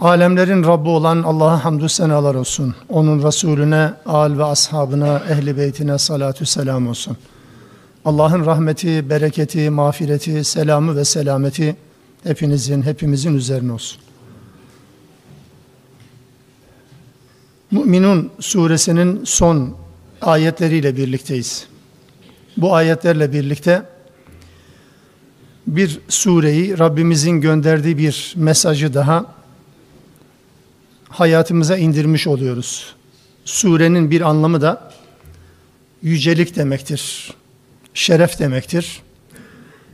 Alemlerin Rabbi olan Allah'a hamdü senalar olsun. Onun Resulüne, al ve ashabına, ehli beytine salatü selam olsun. Allah'ın rahmeti, bereketi, mağfireti, selamı ve selameti hepinizin, hepimizin üzerine olsun. Müminun suresinin son ayetleriyle birlikteyiz. Bu ayetlerle birlikte bir sureyi Rabbimizin gönderdiği bir mesajı daha hayatımıza indirmiş oluyoruz. Surenin bir anlamı da yücelik demektir. Şeref demektir.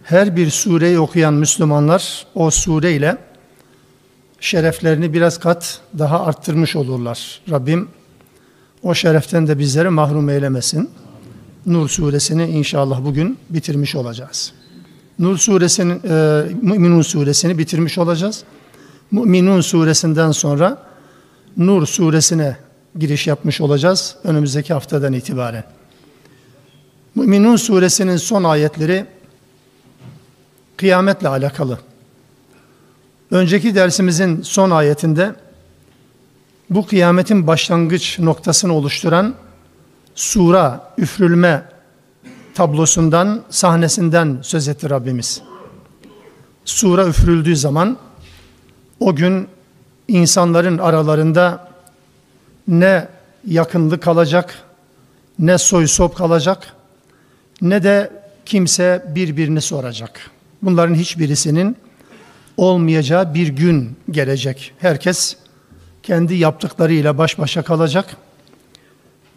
Her bir sureyi okuyan Müslümanlar o sureyle şereflerini biraz kat daha arttırmış olurlar. Rabbim o şereften de bizleri mahrum eylemesin. Nur suresini inşallah bugün bitirmiş olacağız. Nur suresinin, e, Müminun suresini bitirmiş olacağız. Müminun suresinden sonra Nur suresine giriş yapmış olacağız önümüzdeki haftadan itibaren. Müminun suresinin son ayetleri kıyametle alakalı. Önceki dersimizin son ayetinde bu kıyametin başlangıç noktasını oluşturan sura, üfrülme tablosundan, sahnesinden söz etti Rabbimiz. Sura üfrüldüğü zaman o gün insanların aralarında ne yakınlık kalacak, ne soy sop kalacak, ne de kimse birbirini soracak. Bunların hiçbirisinin olmayacağı bir gün gelecek. Herkes kendi yaptıklarıyla baş başa kalacak.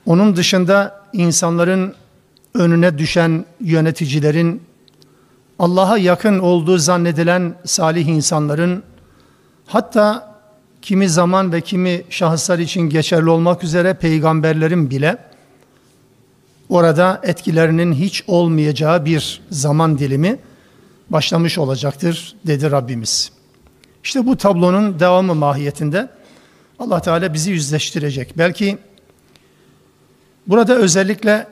Onun dışında insanların önüne düşen yöneticilerin, Allah'a yakın olduğu zannedilen salih insanların, hatta kimi zaman ve kimi şahıslar için geçerli olmak üzere peygamberlerin bile orada etkilerinin hiç olmayacağı bir zaman dilimi başlamış olacaktır dedi Rabbimiz. İşte bu tablonun devamı mahiyetinde Allah Teala bizi yüzleştirecek. Belki burada özellikle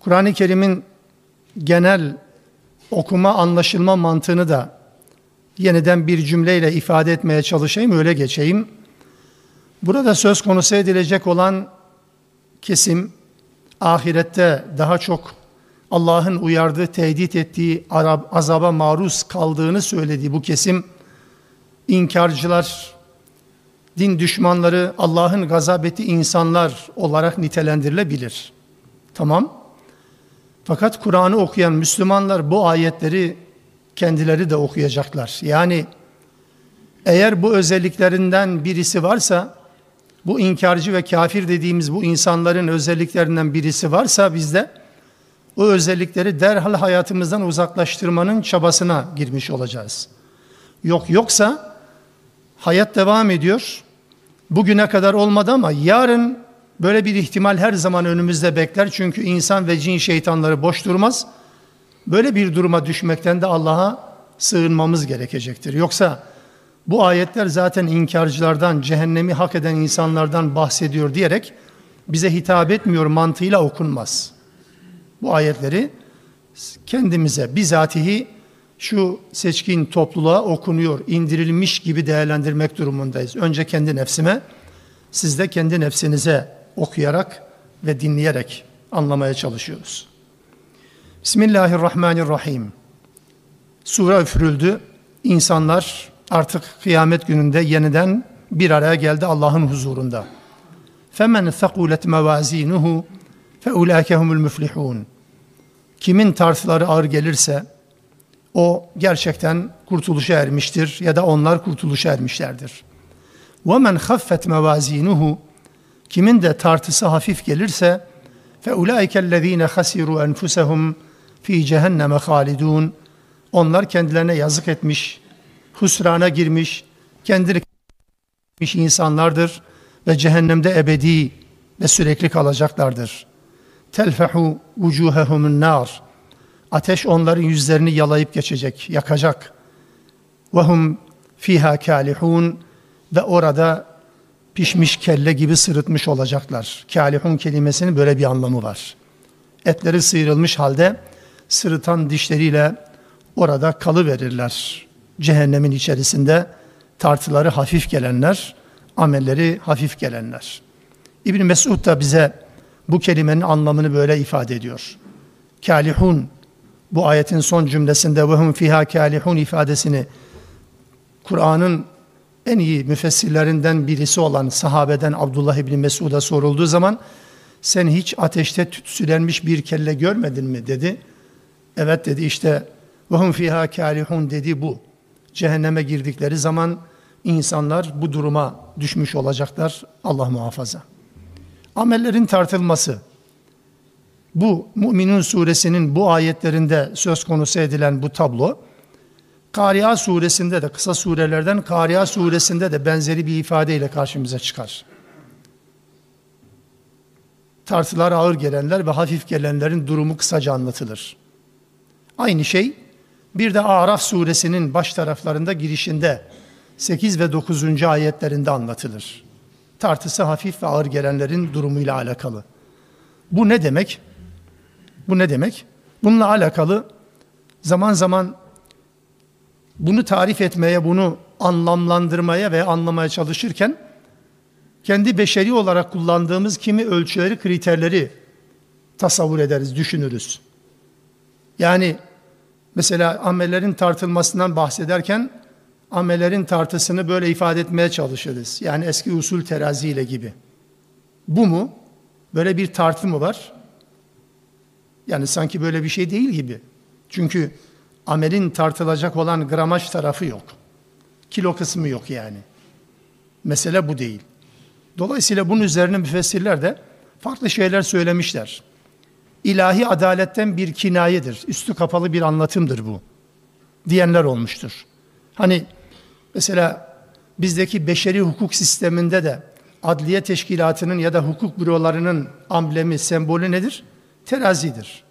Kur'an-ı Kerim'in genel okuma anlaşılma mantığını da yeniden bir cümleyle ifade etmeye çalışayım, öyle geçeyim. Burada söz konusu edilecek olan kesim, ahirette daha çok Allah'ın uyardığı, tehdit ettiği azaba maruz kaldığını söylediği bu kesim, inkarcılar, din düşmanları, Allah'ın gazap ettiği insanlar olarak nitelendirilebilir. Tamam. Fakat Kur'an'ı okuyan Müslümanlar bu ayetleri kendileri de okuyacaklar. Yani eğer bu özelliklerinden birisi varsa, bu inkarcı ve kafir dediğimiz bu insanların özelliklerinden birisi varsa bizde, o özellikleri derhal hayatımızdan uzaklaştırmanın çabasına girmiş olacağız. Yok yoksa hayat devam ediyor. Bugüne kadar olmadı ama yarın böyle bir ihtimal her zaman önümüzde bekler. Çünkü insan ve cin şeytanları boş durmaz. Böyle bir duruma düşmekten de Allah'a sığınmamız gerekecektir. Yoksa bu ayetler zaten inkarcılardan, cehennemi hak eden insanlardan bahsediyor diyerek bize hitap etmiyor mantığıyla okunmaz. Bu ayetleri kendimize bizatihi şu seçkin topluluğa okunuyor, indirilmiş gibi değerlendirmek durumundayız. Önce kendi nefsime, siz de kendi nefsinize okuyarak ve dinleyerek anlamaya çalışıyoruz. Bismillahirrahmanirrahim. Sure üfürüldü. İnsanlar artık kıyamet gününde yeniden bir araya geldi Allah'ın huzurunda. Femen thaqulet mevazinuhu feulaike humul müflihun. Kimin tartıları ağır gelirse o gerçekten kurtuluşa ermiştir ya da onlar kurtuluşa ermişlerdir. Ve men haffet mevazinuhu kimin de tartısı hafif gelirse feulaike ellezine hasiru enfusahum fi cehenneme halidun. Onlar kendilerine yazık etmiş, husrana girmiş, kendini insanlardır. ve cehennemde ebedi ve sürekli kalacaklardır. Telfehu vucuhehumun nar. Ateş onların yüzlerini yalayıp geçecek, yakacak. Ve hum fiha kalihun ve orada pişmiş kelle gibi sırıtmış olacaklar. Kalihun kelimesinin böyle bir anlamı var. Etleri sıyrılmış halde sırıtan dişleriyle orada kalı verirler. Cehennemin içerisinde tartıları hafif gelenler, amelleri hafif gelenler. İbn Mesud da bize bu kelimenin anlamını böyle ifade ediyor. Kalihun bu ayetin son cümlesinde ve hum fiha kalihun ifadesini Kur'an'ın en iyi müfessirlerinden birisi olan sahabeden Abdullah İbni Mesud'a sorulduğu zaman sen hiç ateşte tütsülenmiş bir kelle görmedin mi dedi. Evet dedi işte vahum fiha kalihun dedi bu. Cehenneme girdikleri zaman insanlar bu duruma düşmüş olacaklar. Allah muhafaza. Amellerin tartılması. Bu Müminun suresinin bu ayetlerinde söz konusu edilen bu tablo Kariya suresinde de kısa surelerden Kariya suresinde de benzeri bir ifadeyle karşımıza çıkar. Tartılar ağır gelenler ve hafif gelenlerin durumu kısaca anlatılır. Aynı şey bir de Araf suresinin baş taraflarında girişinde 8 ve 9. ayetlerinde anlatılır. Tartısı hafif ve ağır gelenlerin durumuyla alakalı. Bu ne demek? Bu ne demek? Bununla alakalı zaman zaman bunu tarif etmeye, bunu anlamlandırmaya ve anlamaya çalışırken kendi beşeri olarak kullandığımız kimi ölçüleri, kriterleri tasavvur ederiz, düşünürüz. Yani mesela amellerin tartılmasından bahsederken amellerin tartısını böyle ifade etmeye çalışırız. Yani eski usul teraziyle gibi. Bu mu? Böyle bir tartı mı var? Yani sanki böyle bir şey değil gibi. Çünkü amelin tartılacak olan gramaj tarafı yok. Kilo kısmı yok yani. Mesele bu değil. Dolayısıyla bunun üzerine müfessirler de farklı şeyler söylemişler. İlahi adaletten bir kinayedir. Üstü kapalı bir anlatımdır bu. Diyenler olmuştur. Hani mesela bizdeki beşeri hukuk sisteminde de adliye teşkilatının ya da hukuk bürolarının amblemi, sembolü nedir? Terazidir.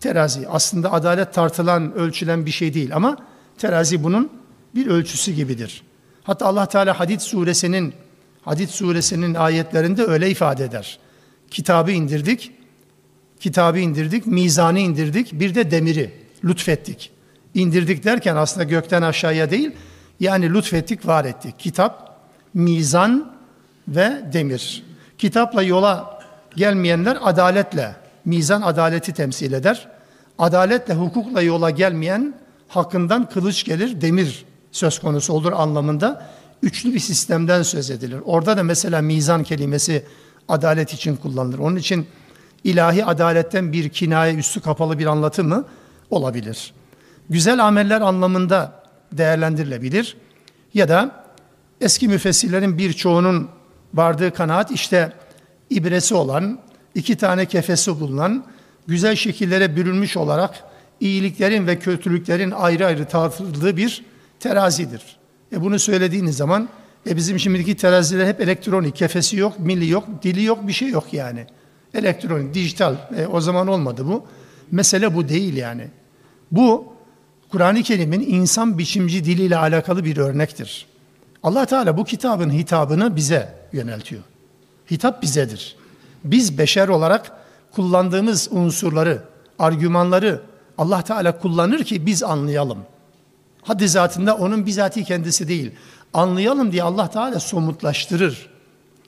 Terazi aslında adalet tartılan, ölçülen bir şey değil ama terazi bunun bir ölçüsü gibidir. Hatta Allah Teala Hadid suresinin Hadid suresinin ayetlerinde öyle ifade eder. Kitabı indirdik, kitabı indirdik, mizanı indirdik, bir de demiri lütfettik. İndirdik derken aslında gökten aşağıya değil, yani lütfettik, var ettik. Kitap, mizan ve demir. Kitapla yola gelmeyenler adaletle mizan adaleti temsil eder. Adaletle, hukukla yola gelmeyen hakkından kılıç gelir, demir söz konusu olur anlamında üçlü bir sistemden söz edilir. Orada da mesela mizan kelimesi adalet için kullanılır. Onun için ilahi adaletten bir kinaye üstü kapalı bir anlatımı olabilir. Güzel ameller anlamında değerlendirilebilir. Ya da eski müfessirlerin birçoğunun vardığı kanaat işte ibresi olan, iki tane kefesi bulunan, güzel şekillere bürünmüş olarak iyiliklerin ve kötülüklerin ayrı ayrı tartıldığı bir terazidir. E bunu söylediğiniz zaman e bizim şimdiki teraziler hep elektronik, kefesi yok, milli yok, dili yok, bir şey yok yani. Elektronik, dijital. E, o zaman olmadı bu. Mesele bu değil yani. Bu Kur'an-ı Kerim'in insan biçimci diliyle alakalı bir örnektir. Allah Teala bu kitabın hitabını bize yöneltiyor. Hitap bizedir biz beşer olarak kullandığımız unsurları, argümanları Allah Teala kullanır ki biz anlayalım. Haddi zatında onun bizatihi kendisi değil. Anlayalım diye Allah Teala somutlaştırır.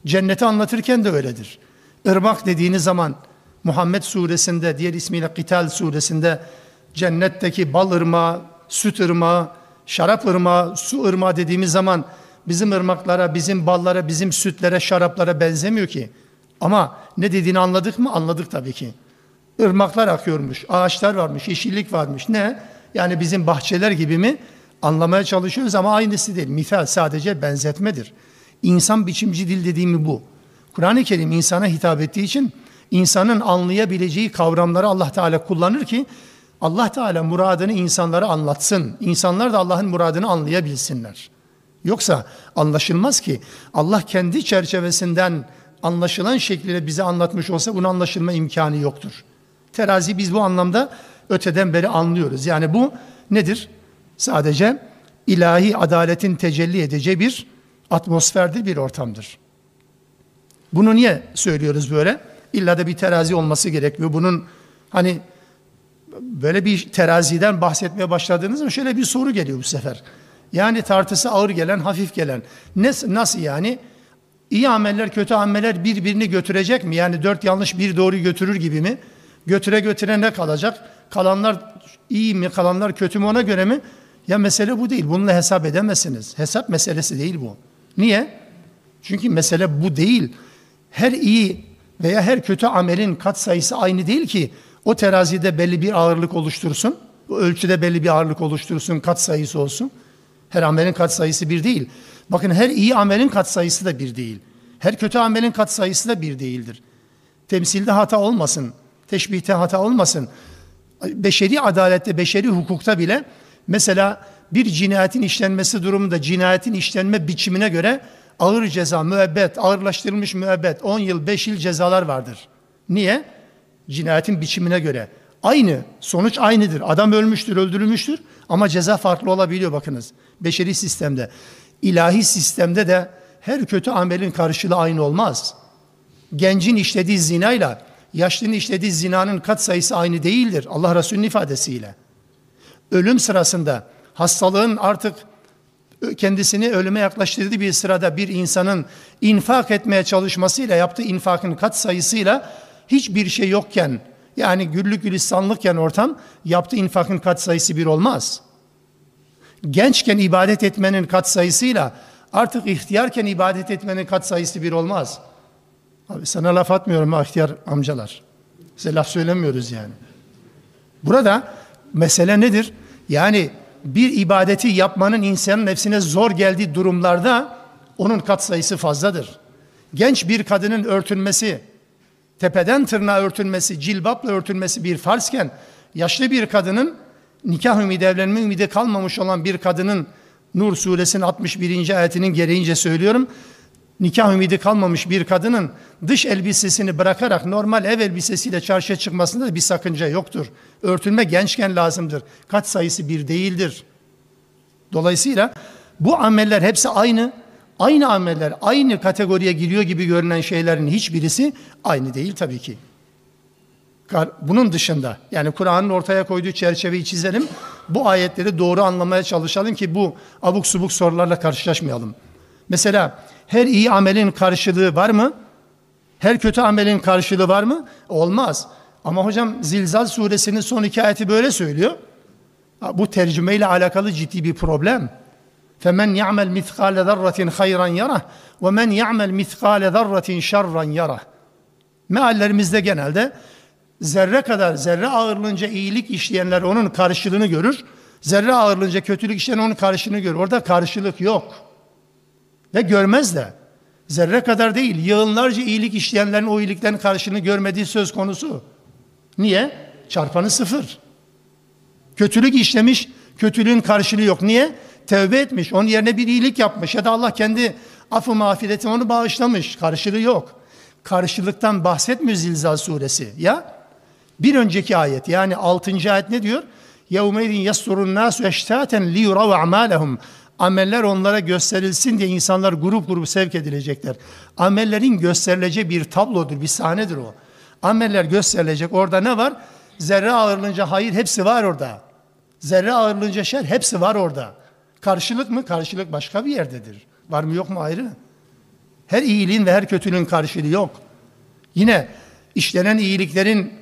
Cenneti anlatırken de öyledir. Irmak dediğiniz zaman Muhammed suresinde, diğer ismiyle Kital suresinde cennetteki bal ırmağı, süt ırmağı, şarap ırmağı, su ırmağı dediğimiz zaman bizim ırmaklara, bizim ballara, bizim sütlere, şaraplara benzemiyor ki. Ama ne dediğini anladık mı? Anladık tabii ki. Irmaklar akıyormuş, ağaçlar varmış, yeşillik varmış. Ne? Yani bizim bahçeler gibi mi? Anlamaya çalışıyoruz ama aynısı değil. Misal sadece benzetmedir. İnsan biçimci dil dediğimi bu. Kur'an-ı Kerim insana hitap ettiği için insanın anlayabileceği kavramları Allah Teala kullanır ki Allah Teala muradını insanlara anlatsın. İnsanlar da Allah'ın muradını anlayabilsinler. Yoksa anlaşılmaz ki Allah kendi çerçevesinden anlaşılan şekliyle bize anlatmış olsa bunun anlaşılma imkanı yoktur. Terazi biz bu anlamda öteden beri anlıyoruz. Yani bu nedir? Sadece ilahi adaletin tecelli edeceği bir atmosferdir, bir ortamdır. Bunu niye söylüyoruz böyle? İlla da bir terazi olması gerekiyor. Bunun hani böyle bir teraziden bahsetmeye başladığınızda şöyle bir soru geliyor bu sefer. Yani tartısı ağır gelen, hafif gelen. Ne, nasıl yani? İyi ameller, kötü ameller birbirini götürecek mi? Yani dört yanlış bir doğru götürür gibi mi? Götüre götüre ne kalacak? Kalanlar iyi mi, kalanlar kötü mü ona göre mi? Ya mesele bu değil. Bununla hesap edemezsiniz. Hesap meselesi değil bu. Niye? Çünkü mesele bu değil. Her iyi veya her kötü amelin kat sayısı aynı değil ki o terazide belli bir ağırlık oluştursun. O ölçüde belli bir ağırlık oluştursun, kat sayısı olsun. Her amelin kat sayısı bir değil. Bakın her iyi amelin kat sayısı da bir değil. Her kötü amelin kat sayısı da bir değildir. Temsilde hata olmasın, teşbihte hata olmasın. Beşeri adalette, beşeri hukukta bile mesela bir cinayetin işlenmesi durumunda cinayetin işlenme biçimine göre ağır ceza, müebbet, ağırlaştırılmış müebbet, 10 yıl, 5 yıl cezalar vardır. Niye? Cinayetin biçimine göre. Aynı, sonuç aynıdır. Adam ölmüştür, öldürülmüştür ama ceza farklı olabiliyor bakınız. Beşeri sistemde. ilahi sistemde de her kötü amelin karşılığı aynı olmaz. Gencin işlediği zinayla yaşlının işlediği zinanın kat sayısı aynı değildir. Allah Resulü'nün ifadesiyle. Ölüm sırasında hastalığın artık kendisini ölüme yaklaştırdığı bir sırada bir insanın infak etmeye çalışmasıyla yaptığı infakın kat sayısıyla hiçbir şey yokken yani güllük gülistanlıkken ortam yaptığı infakın kat sayısı bir olmaz. Gençken ibadet etmenin kat sayısıyla artık ihtiyarken ibadet etmenin kat sayısı bir olmaz. Abi sana laf atmıyorum ihtiyar amcalar. Size laf söylemiyoruz yani. Burada mesele nedir? Yani bir ibadeti yapmanın insanın nefsine zor geldiği durumlarda onun kat sayısı fazladır. Genç bir kadının örtünmesi, tepeden tırnağa örtünmesi, cilbapla örtünmesi bir farzken, yaşlı bir kadının nikah ümidi, evlenme ümidi kalmamış olan bir kadının Nur suresinin 61. ayetinin gereğince söylüyorum. Nikah ümidi kalmamış bir kadının dış elbisesini bırakarak normal ev elbisesiyle çarşıya çıkmasında da bir sakınca yoktur. Örtülme gençken lazımdır. Kat sayısı bir değildir. Dolayısıyla bu ameller hepsi aynı. Aynı ameller aynı kategoriye giriyor gibi görünen şeylerin hiçbirisi aynı değil tabii ki. Bunun dışında yani Kur'an'ın ortaya koyduğu çerçeveyi çizelim. Bu ayetleri doğru anlamaya çalışalım ki bu abuk subuk sorularla karşılaşmayalım. Mesela her iyi amelin karşılığı var mı? Her kötü amelin karşılığı var mı? Olmaz. Ama hocam Zilzal suresinin son iki ayeti böyle söylüyor. Bu tercümeyle alakalı ciddi bir problem. فَمَنْ يَعْمَلْ مِثْقَالَ ذَرَّةٍ خَيْرًا يَرَهُ وَمَنْ يَعْمَلْ مِثْقَالَ ذَرَّةٍ شَرًّا يَرَهُ Meallerimizde genelde zerre kadar zerre ağırlığınca iyilik işleyenler onun karşılığını görür. Zerre ağırlığınca kötülük işleyen onun karşılığını görür. Orada karşılık yok. Ve görmez de. Zerre kadar değil, yığınlarca iyilik işleyenlerin o iyiliklerin karşılığını görmediği söz konusu. Niye? Çarpanı sıfır. Kötülük işlemiş, kötülüğün karşılığı yok. Niye? Tevbe etmiş, onun yerine bir iyilik yapmış ya da Allah kendi affı mağfireti onu bağışlamış. Karşılığı yok. Karşılıktan bahsetmiyor Zilzal suresi. Ya bir önceki ayet yani 6. ayet ne diyor? يَوْمَيْذٍ يَسْتُرُ النَّاسُ اَشْتَاتًا لِيُرَوْ اَعْمَالَهُمْ Ameller onlara gösterilsin diye insanlar grup grup sevk edilecekler. Amellerin gösterileceği bir tablodur, bir sahnedir o. Ameller gösterilecek. Orada ne var? Zerre ağırlığınca hayır hepsi var orada. Zerre ağırlığınca şer hepsi var orada. Karşılık mı? Karşılık başka bir yerdedir. Var mı yok mu ayrı? Her iyiliğin ve her kötülüğün karşılığı yok. Yine işlenen iyiliklerin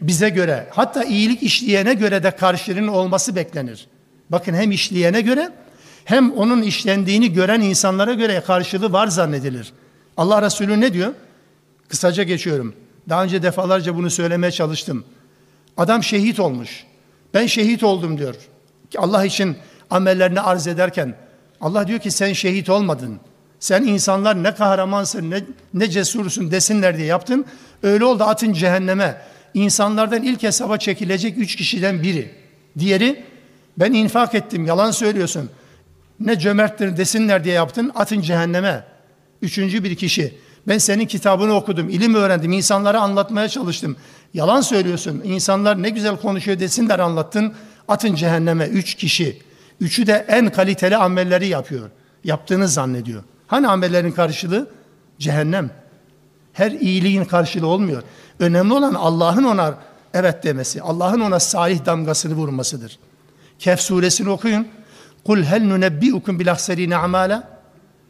bize göre hatta iyilik işleyene göre de karşılığının olması beklenir. Bakın hem işleyene göre hem onun işlendiğini gören insanlara göre karşılığı var zannedilir. Allah Resulü ne diyor? Kısaca geçiyorum. Daha önce defalarca bunu söylemeye çalıştım. Adam şehit olmuş. Ben şehit oldum diyor. Allah için amellerini arz ederken Allah diyor ki sen şehit olmadın. Sen insanlar ne kahramansın ne, ne cesursun desinler diye yaptın. Öyle oldu atın cehenneme. İnsanlardan ilk hesaba çekilecek üç kişiden biri. Diğeri ben infak ettim yalan söylüyorsun. Ne cömerttir desinler diye yaptın, atın cehenneme. Üçüncü bir kişi, ben senin kitabını okudum, ilim öğrendim, insanlara anlatmaya çalıştım. Yalan söylüyorsun, insanlar ne güzel konuşuyor desinler anlattın, atın cehenneme. Üç kişi, üçü de en kaliteli amelleri yapıyor, yaptığını zannediyor. Hani amellerin karşılığı? Cehennem. Her iyiliğin karşılığı olmuyor. Önemli olan Allah'ın ona evet demesi, Allah'ın ona salih damgasını vurmasıdır. Kehf suresini okuyun. Kul hel nunebbiukum bil ahserine amala.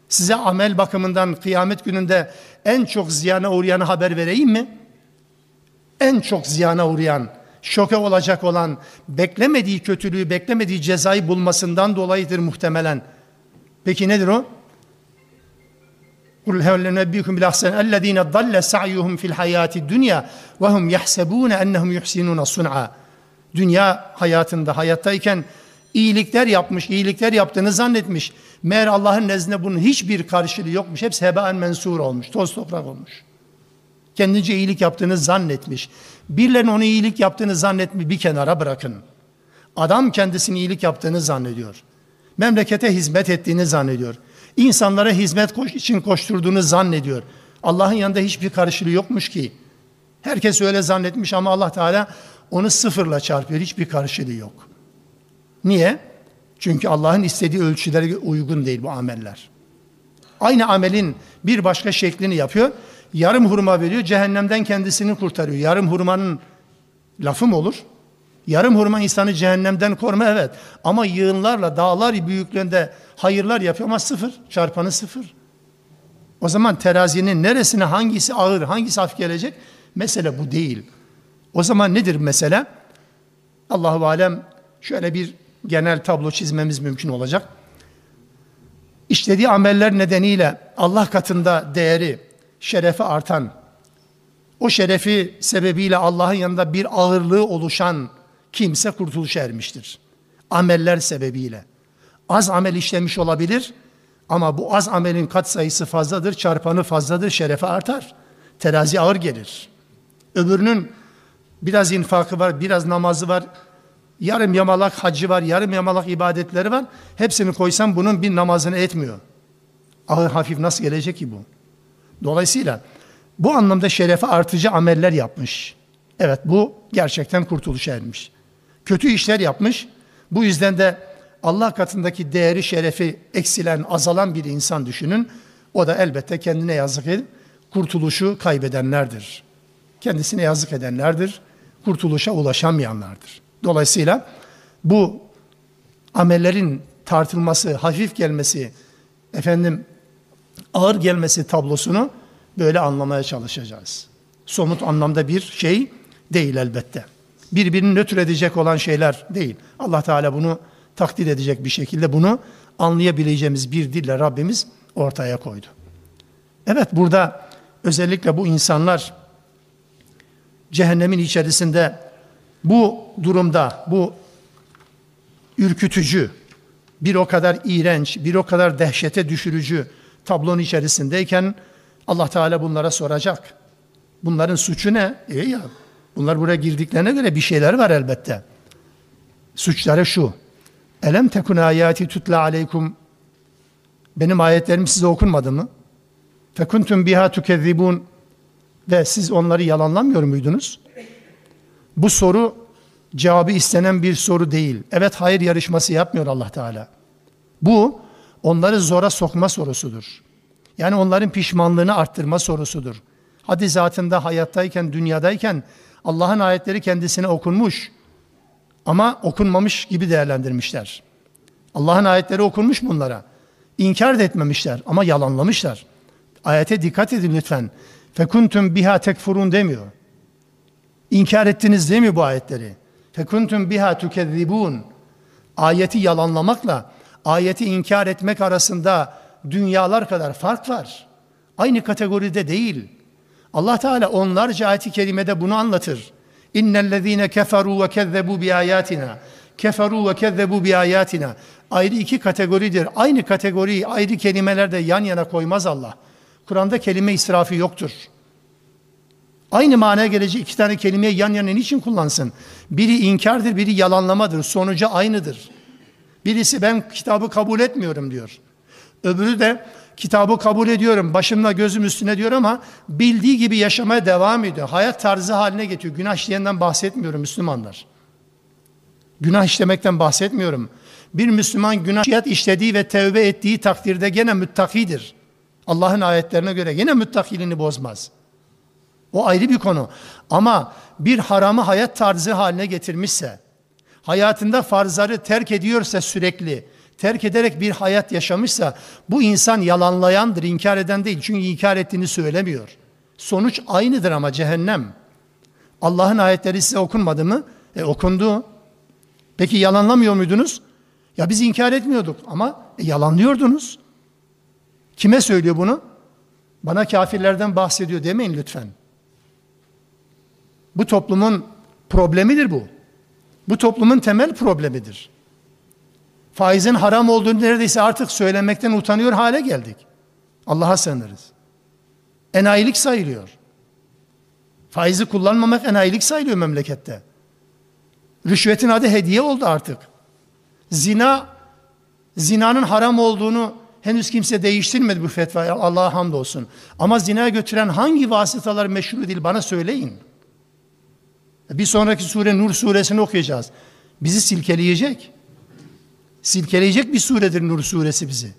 Size amel bakımından kıyamet gününde en çok ziyana uğrayanı haber vereyim mi? En çok ziyana uğrayan, şoke olacak olan, beklemediği kötülüğü, beklemediği cezayı bulmasından dolayıdır muhtemelen. Peki nedir o? Nebbikum bil ahsen ellezine dalle sa'yuhum fil hayati dunya ve hum yahsebun ennehum yuhsinun sun'a. Dünya hayatında hayattayken iyilikler yapmış, iyilikler yaptığını zannetmiş. Meğer Allah'ın nezdinde bunun hiçbir karşılığı yokmuş. Hepsi hebaen mensur olmuş, toz toprak olmuş. Kendince iyilik yaptığını zannetmiş. Birilerinin onu iyilik yaptığını zannetmiş bir kenara bırakın. Adam kendisini iyilik yaptığını zannediyor. Memlekete hizmet ettiğini zannediyor. İnsanlara hizmet için koşturduğunu zannediyor. Allah'ın yanında hiçbir karşılığı yokmuş ki. Herkes öyle zannetmiş ama Allah Teala onu sıfırla çarpıyor. Hiçbir karşılığı yok. Niye? Çünkü Allah'ın istediği ölçülere uygun değil bu ameller. Aynı amelin bir başka şeklini yapıyor. Yarım hurma veriyor, cehennemden kendisini kurtarıyor. Yarım hurmanın lafı mı olur? Yarım hurma insanı cehennemden koruma evet. Ama yığınlarla, dağlar büyüklüğünde hayırlar yapıyor ama sıfır. Çarpanı sıfır. O zaman terazinin neresine hangisi ağır, hangisi hafif gelecek? Mesele bu değil. O zaman nedir mesele? Allahu alem şöyle bir genel tablo çizmemiz mümkün olacak. İşlediği ameller nedeniyle Allah katında değeri, şerefi artan, o şerefi sebebiyle Allah'ın yanında bir ağırlığı oluşan kimse kurtuluşa ermiştir. Ameller sebebiyle. Az amel işlemiş olabilir ama bu az amelin kat sayısı fazladır, çarpanı fazladır, şerefi artar. Terazi ağır gelir. Öbürünün biraz infakı var, biraz namazı var, yarım yamalak hacı var, yarım yamalak ibadetleri var. Hepsini koysam bunun bir namazını etmiyor. Ağır hafif nasıl gelecek ki bu? Dolayısıyla bu anlamda şerefe artıcı ameller yapmış. Evet bu gerçekten kurtuluşa ermiş. Kötü işler yapmış. Bu yüzden de Allah katındaki değeri, şerefi eksilen, azalan bir insan düşünün. O da elbette kendine yazık edip kurtuluşu kaybedenlerdir. Kendisine yazık edenlerdir. Kurtuluşa ulaşamayanlardır. Dolayısıyla bu amellerin tartılması, hafif gelmesi, efendim ağır gelmesi tablosunu böyle anlamaya çalışacağız. Somut anlamda bir şey değil elbette. Birbirini nötr edecek olan şeyler değil. Allah Teala bunu takdir edecek bir şekilde bunu anlayabileceğimiz bir dille Rabbimiz ortaya koydu. Evet burada özellikle bu insanlar cehennemin içerisinde bu durumda bu ürkütücü, bir o kadar iğrenç, bir o kadar dehşete düşürücü tablonun içerisindeyken Allah Teala bunlara soracak. Bunların suçu ne? İyi ya. Bunlar buraya girdiklerine göre bir şeyler var elbette. Suçları şu. Elem tekun ayati tutla aleykum. Benim ayetlerim size okunmadı mı? Fekuntum biha tukezzibun. Ve siz onları yalanlamıyor muydunuz? Bu soru cevabı istenen bir soru değil. Evet hayır yarışması yapmıyor Allah Teala. Bu onları zora sokma sorusudur. Yani onların pişmanlığını arttırma sorusudur. Hadi zatında hayattayken, dünyadayken Allah'ın ayetleri kendisine okunmuş ama okunmamış gibi değerlendirmişler. Allah'ın ayetleri okunmuş bunlara. İnkar da etmemişler ama yalanlamışlar. Ayete dikkat edin lütfen. Fekuntum biha tekfurun demiyor. İnkar ettiniz değil mi bu ayetleri? Fekuntum biha tukezzibun. Ayeti yalanlamakla ayeti inkar etmek arasında dünyalar kadar fark var. Aynı kategoride değil. Allah Teala onlarca ayet-i kerimede bunu anlatır. İnnellezîne keferû ve kezzebû bi ayatina. Keferû ve kezzebû bi ayatina. Ayrı iki kategoridir. Aynı kategoriyi ayrı kelimelerde yan yana koymaz Allah. Kur'an'da kelime israfı yoktur. Aynı manaya gelecek iki tane kelimeyi yan yana niçin kullansın? Biri inkardır, biri yalanlamadır. Sonucu aynıdır. Birisi ben kitabı kabul etmiyorum diyor. Öbürü de kitabı kabul ediyorum, başımla gözüm üstüne diyor ama bildiği gibi yaşamaya devam ediyor. Hayat tarzı haline getiriyor. Günah işleyenden bahsetmiyorum Müslümanlar. Günah işlemekten bahsetmiyorum. Bir Müslüman günah işlediği ve tevbe ettiği takdirde gene müttakidir. Allah'ın ayetlerine göre yine müttakiliğini bozmaz. O ayrı bir konu. Ama bir haramı hayat tarzı haline getirmişse, hayatında farzları terk ediyorsa sürekli, terk ederek bir hayat yaşamışsa, bu insan yalanlayandır, inkar eden değil. Çünkü inkar ettiğini söylemiyor. Sonuç aynıdır ama cehennem. Allah'ın ayetleri size okunmadı mı? E okundu. Peki yalanlamıyor muydunuz? Ya biz inkar etmiyorduk ama e, yalanlıyordunuz. Kime söylüyor bunu? Bana kafirlerden bahsediyor demeyin lütfen. Bu toplumun problemidir bu. Bu toplumun temel problemidir. Faizin haram olduğunu neredeyse artık söylemekten utanıyor hale geldik. Allah'a sığınırız. Enayilik sayılıyor. Faizi kullanmamak enayilik sayılıyor memlekette. Rüşvetin adı hediye oldu artık. Zina, zinanın haram olduğunu henüz kimse değiştirmedi bu fetvayı Allah'a hamdolsun. Ama zinaya götüren hangi vasıtalar meşru değil bana söyleyin. Bir sonraki sure Nur suresini okuyacağız. Bizi silkeleyecek. Silkeleyecek bir suredir Nur suresi bizi.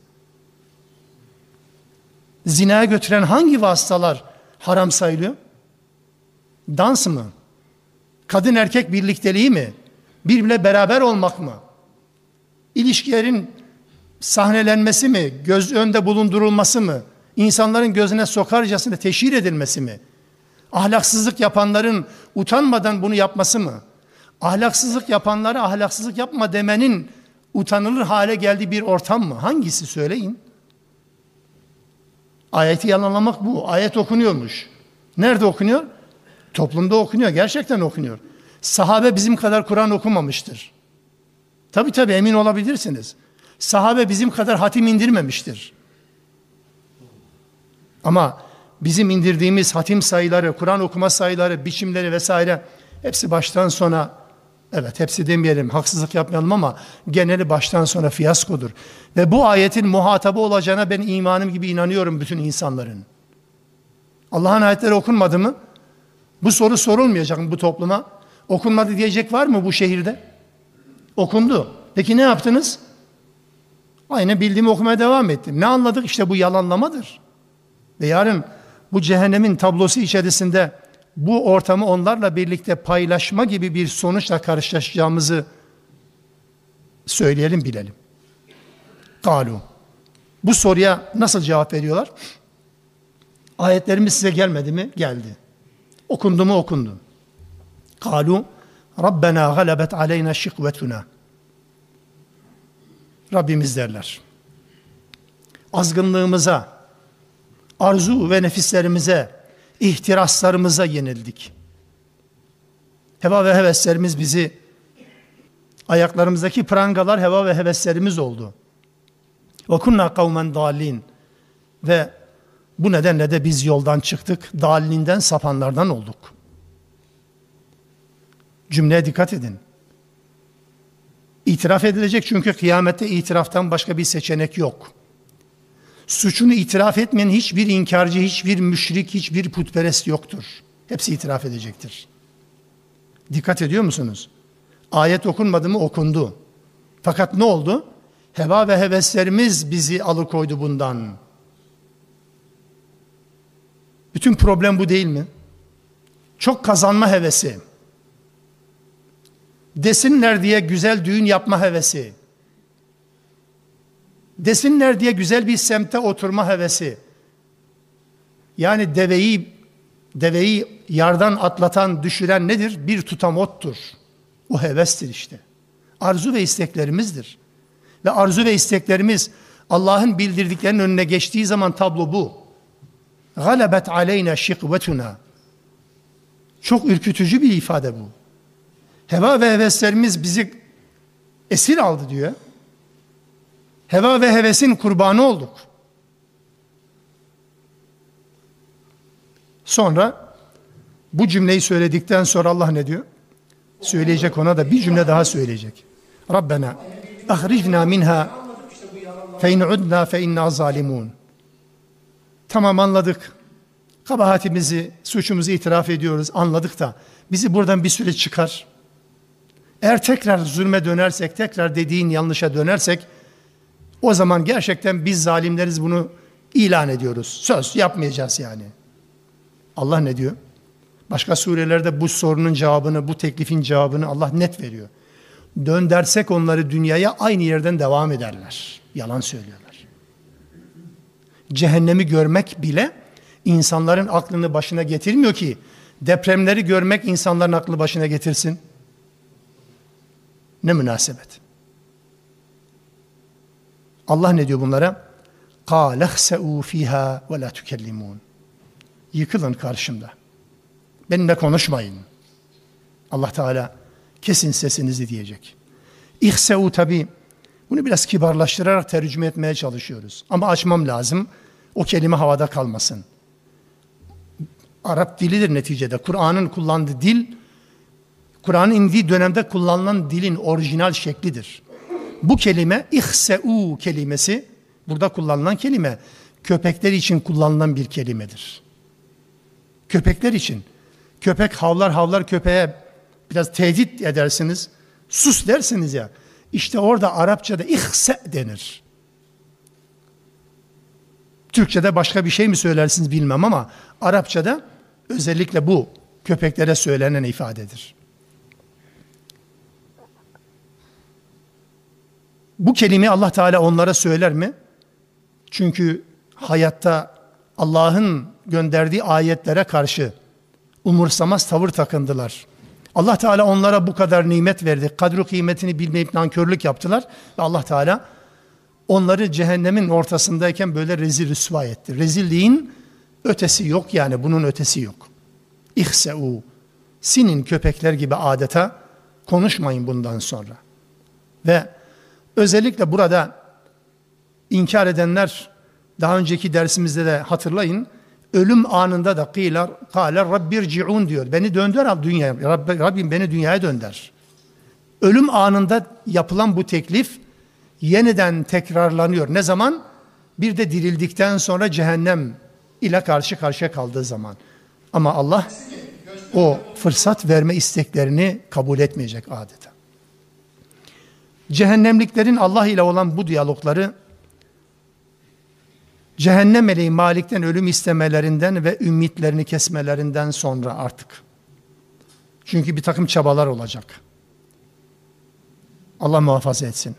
Zinaya götüren hangi vasıtalar haram sayılıyor? Dans mı? Kadın erkek birlikteliği mi? Birbirle beraber olmak mı? İlişkilerin sahnelenmesi mi? Göz önde bulundurulması mı? İnsanların gözüne sokarcasına teşhir edilmesi mi? Ahlaksızlık yapanların utanmadan bunu yapması mı? Ahlaksızlık yapanlara ahlaksızlık yapma demenin utanılır hale geldiği bir ortam mı? Hangisi söyleyin? Ayeti yalanlamak bu. Ayet okunuyormuş. Nerede okunuyor? Toplumda okunuyor. Gerçekten okunuyor. Sahabe bizim kadar Kur'an okumamıştır. Tabi tabi emin olabilirsiniz. Sahabe bizim kadar hatim indirmemiştir. Ama bizim indirdiğimiz hatim sayıları, Kur'an okuma sayıları, biçimleri vesaire hepsi baştan sona evet hepsi demeyelim haksızlık yapmayalım ama geneli baştan sona fiyaskodur. Ve bu ayetin muhatabı olacağına ben imanım gibi inanıyorum bütün insanların. Allah'ın ayetleri okunmadı mı? Bu soru sorulmayacak mı bu topluma? Okunmadı diyecek var mı bu şehirde? Okundu. Peki ne yaptınız? Aynı bildiğimi okumaya devam ettim. Ne anladık? İşte bu yalanlamadır. Ve yarın bu cehennemin tablosu içerisinde bu ortamı onlarla birlikte paylaşma gibi bir sonuçla karşılaşacağımızı söyleyelim bilelim. Galu. Bu soruya nasıl cevap veriyorlar? Ayetlerimiz size gelmedi mi? Geldi. Okundu mu? Okundu. Kalu Rabbena galebet aleyna şikvetuna. Rabbimiz derler. Azgınlığımıza, arzu ve nefislerimize, ihtiraslarımıza yenildik. Heva ve heveslerimiz bizi, ayaklarımızdaki prangalar heva ve heveslerimiz oldu. Kunna kavmen dalin. Ve bu nedenle de biz yoldan çıktık, dalinden sapanlardan olduk. Cümleye dikkat edin. İtiraf edilecek çünkü kıyamette itiraftan başka bir seçenek yok. Suçunu itiraf etmeyen hiçbir inkarcı, hiçbir müşrik, hiçbir putperest yoktur. Hepsi itiraf edecektir. Dikkat ediyor musunuz? Ayet okunmadı mı? Okundu. Fakat ne oldu? Heva ve heveslerimiz bizi alıkoydu bundan. Bütün problem bu değil mi? Çok kazanma hevesi. Desinler diye güzel düğün yapma hevesi. Desinler diye güzel bir semte oturma hevesi. Yani deveyi deveyi yardan atlatan, düşüren nedir? Bir tutam ottur. O hevestir işte. Arzu ve isteklerimizdir. Ve arzu ve isteklerimiz Allah'ın bildirdiklerinin önüne geçtiği zaman tablo bu. Galebet aleyna şikvetuna. Çok ürkütücü bir ifade bu. Heva ve heveslerimiz bizi esir aldı diyor. Heva ve hevesin kurbanı olduk. Sonra bu cümleyi söyledikten sonra Allah ne diyor? Söyleyecek ona da bir cümle daha söyleyecek. Rabbena ahricna minha fe in udna fe inna zalimun. Tamam anladık. Kabahatimizi, suçumuzu itiraf ediyoruz. Anladık da bizi buradan bir süre çıkar. Eğer tekrar zulme dönersek, tekrar dediğin yanlışa dönersek o zaman gerçekten biz zalimleriz bunu ilan ediyoruz. Söz yapmayacağız yani. Allah ne diyor? Başka surelerde bu sorunun cevabını, bu teklifin cevabını Allah net veriyor. Dön dersek onları dünyaya aynı yerden devam ederler. Yalan söylüyorlar. Cehennemi görmek bile insanların aklını başına getirmiyor ki depremleri görmek insanların aklı başına getirsin. Ne münasebet. Allah ne diyor bunlara? قَالَ اَخْسَعُوا ف۪يهَا وَلَا تُكَلِّمُونَ Yıkılın karşımda. Benimle konuşmayın. Allah Teala kesin sesinizi diyecek. İhseu tabi bunu biraz kibarlaştırarak tercüme etmeye çalışıyoruz. Ama açmam lazım. O kelime havada kalmasın. Arap dilidir neticede. Kur'an'ın kullandığı dil, Kur'an'ın indiği dönemde kullanılan dilin orijinal şeklidir. Bu kelime ihseu kelimesi, burada kullanılan kelime köpekler için kullanılan bir kelimedir. Köpekler için. Köpek havlar havlar köpeğe biraz tehdit edersiniz. Sus dersiniz ya. İşte orada Arapçada ihse denir. Türkçe'de başka bir şey mi söylersiniz bilmem ama Arapçada özellikle bu köpeklere söylenen ifadedir. Bu kelime Allah Teala onlara söyler mi? Çünkü hayatta Allah'ın gönderdiği ayetlere karşı umursamaz tavır takındılar. Allah Teala onlara bu kadar nimet verdi. Kadru kıymetini bilmeyip nankörlük yaptılar. Ve Allah Teala onları cehennemin ortasındayken böyle rezil rüsva etti. Rezilliğin ötesi yok yani bunun ötesi yok. İhse'u sinin köpekler gibi adeta konuşmayın bundan sonra. Ve özellikle burada inkar edenler daha önceki dersimizde de hatırlayın ölüm anında da kıylar, kâle rabbirci'un diyor. Beni döndür al dünyaya. Rabb, Rabbim beni dünyaya dönder. Ölüm anında yapılan bu teklif yeniden tekrarlanıyor. Ne zaman? Bir de dirildikten sonra cehennem ile karşı karşıya kaldığı zaman. Ama Allah o fırsat verme isteklerini kabul etmeyecek adeta. Cehennemliklerin Allah ile olan bu diyalogları cehennem meleği Malik'ten ölüm istemelerinden ve ümitlerini kesmelerinden sonra artık. Çünkü bir takım çabalar olacak. Allah muhafaza etsin.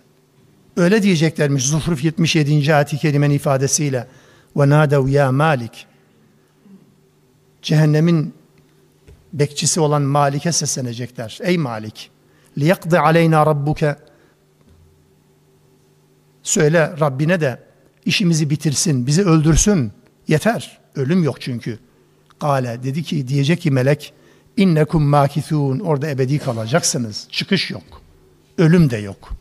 Öyle diyeceklermiş Zuhruf 77. ayet-i kerimenin ifadesiyle nadev ya Malik cehennemin bekçisi olan Malik'e seslenecekler. Ey Malik liyakdi aleyna rabbuke söyle Rabbine de işimizi bitirsin, bizi öldürsün. Yeter. Ölüm yok çünkü. Kale dedi ki diyecek ki melek innekum makithun orada ebedi kalacaksınız. Çıkış yok. Ölüm de yok.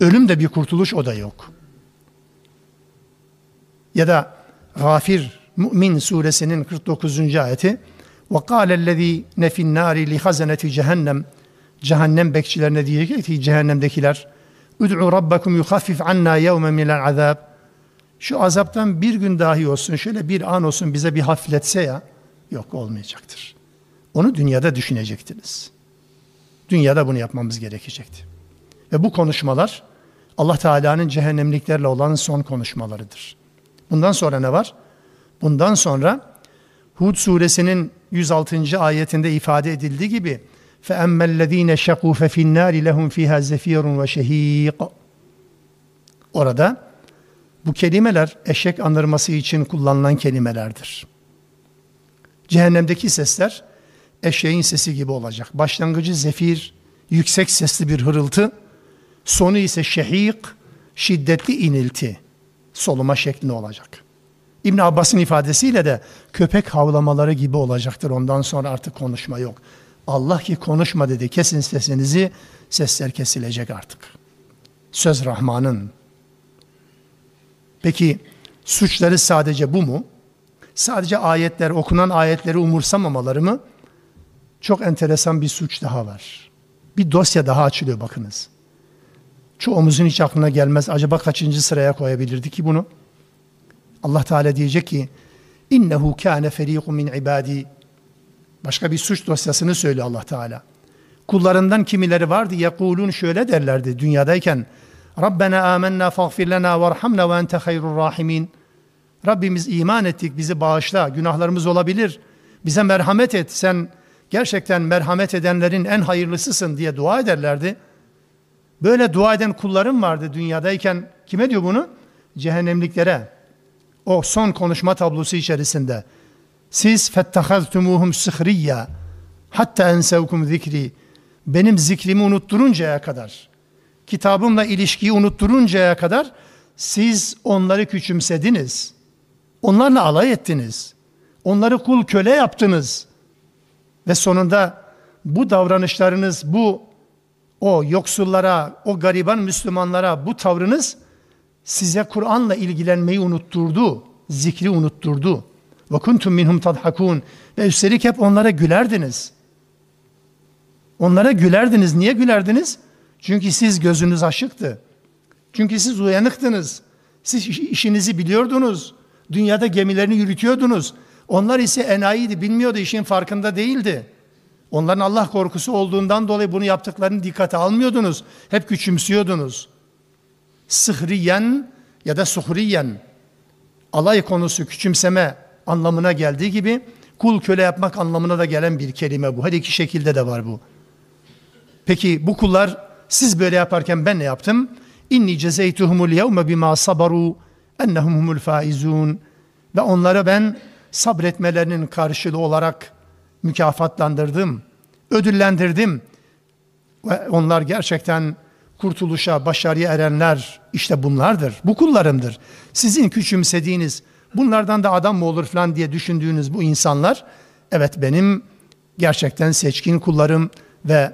Ölüm de bir kurtuluş o da yok. Ya da Gafir Mümin suresinin 49. ayeti kâlellezî nefin nâri li hazeneti cehennem cehennem bekçilerine diyecek ki cehennemdekiler Ud'u rabbakum yuhaffif anna yevmen minel azab şu azaptan bir gün dahi olsun, şöyle bir an olsun bize bir hafifletse ya, yok olmayacaktır. Onu dünyada düşünecektiniz. Dünyada bunu yapmamız gerekecekti. Ve bu konuşmalar Allah Teala'nın cehennemliklerle olan son konuşmalarıdır. Bundan sonra ne var? Bundan sonra Hud suresinin 106. ayetinde ifade edildiği gibi فَاَمَّا الَّذ۪ينَ شَقُوا فَفِي النَّارِ لَهُمْ ف۪يهَا زَف۪يرٌ وَشَه۪يقٌ Orada bu kelimeler eşek anırması için kullanılan kelimelerdir. Cehennemdeki sesler eşeğin sesi gibi olacak. Başlangıcı zefir, yüksek sesli bir hırıltı, sonu ise şehik, şiddetli inilti, soluma şeklinde olacak. İbn Abbas'ın ifadesiyle de köpek havlamaları gibi olacaktır. Ondan sonra artık konuşma yok. Allah ki konuşma dedi. Kesin sesinizi, sesler kesilecek artık. Söz Rahman'ın, Peki suçları sadece bu mu? Sadece ayetler, okunan ayetleri umursamamaları mı? Çok enteresan bir suç daha var. Bir dosya daha açılıyor bakınız. çoğumuzun hiç aklına gelmez. Acaba kaçıncı sıraya koyabilirdi ki bunu? Allah Teala diyecek ki innehu kâne ferîkun min ibâdî Başka bir suç dosyasını söylüyor Allah Teala. Kullarından kimileri vardı yekulun şöyle derlerdi dünyadayken Rabbena amennâ faghfir lena varhamna ve ente hayrur rahimin. Rabbimiz iman ettik bizi bağışla günahlarımız olabilir. Bize merhamet et sen gerçekten merhamet edenlerin en hayırlısısın diye dua ederlerdi. Böyle dua eden kullarım vardı dünyadayken. Kime diyor bunu? Cehennemliklere. O son konuşma tablosu içerisinde. Siz fettehaztumuhum sıhriyya hatta ensevkum zikri. Benim zikrimi unutturuncaya kadar, kitabımla ilişkiyi unutturuncaya kadar siz onları küçümsediniz. Onlarla alay ettiniz. Onları kul köle yaptınız. Ve sonunda bu davranışlarınız, bu o yoksullara, o gariban Müslümanlara bu tavrınız size Kur'an'la ilgilenmeyi unutturdu, zikri unutturdu. Ve kuntum minhum tadhakun ve üstelik hep onlara gülerdiniz. Onlara gülerdiniz. Niye gülerdiniz? Çünkü siz gözünüz aşıktı. Çünkü siz uyanıktınız. Siz işinizi biliyordunuz. Dünyada gemilerini yürütüyordunuz. Onlar ise enayiydi, bilmiyordu, işin farkında değildi. Onların Allah korkusu olduğundan dolayı bunu yaptıklarını dikkate almıyordunuz. Hep küçümsüyordunuz. Sıhriyen ya da suhriyen alay konusu küçümseme anlamına geldiği gibi kul köle yapmak anlamına da gelen bir kelime bu. Her iki şekilde de var bu. Peki bu kullar siz böyle yaparken ben ne yaptım? İnni cezeytuhumul yevme bima sabaru ennehum humul faizun ve onlara ben sabretmelerinin karşılığı olarak mükafatlandırdım, ödüllendirdim. Ve onlar gerçekten kurtuluşa, başarıya erenler işte bunlardır. Bu kullarımdır. Sizin küçümsediğiniz, bunlardan da adam mı olur falan diye düşündüğünüz bu insanlar, evet benim gerçekten seçkin kullarım ve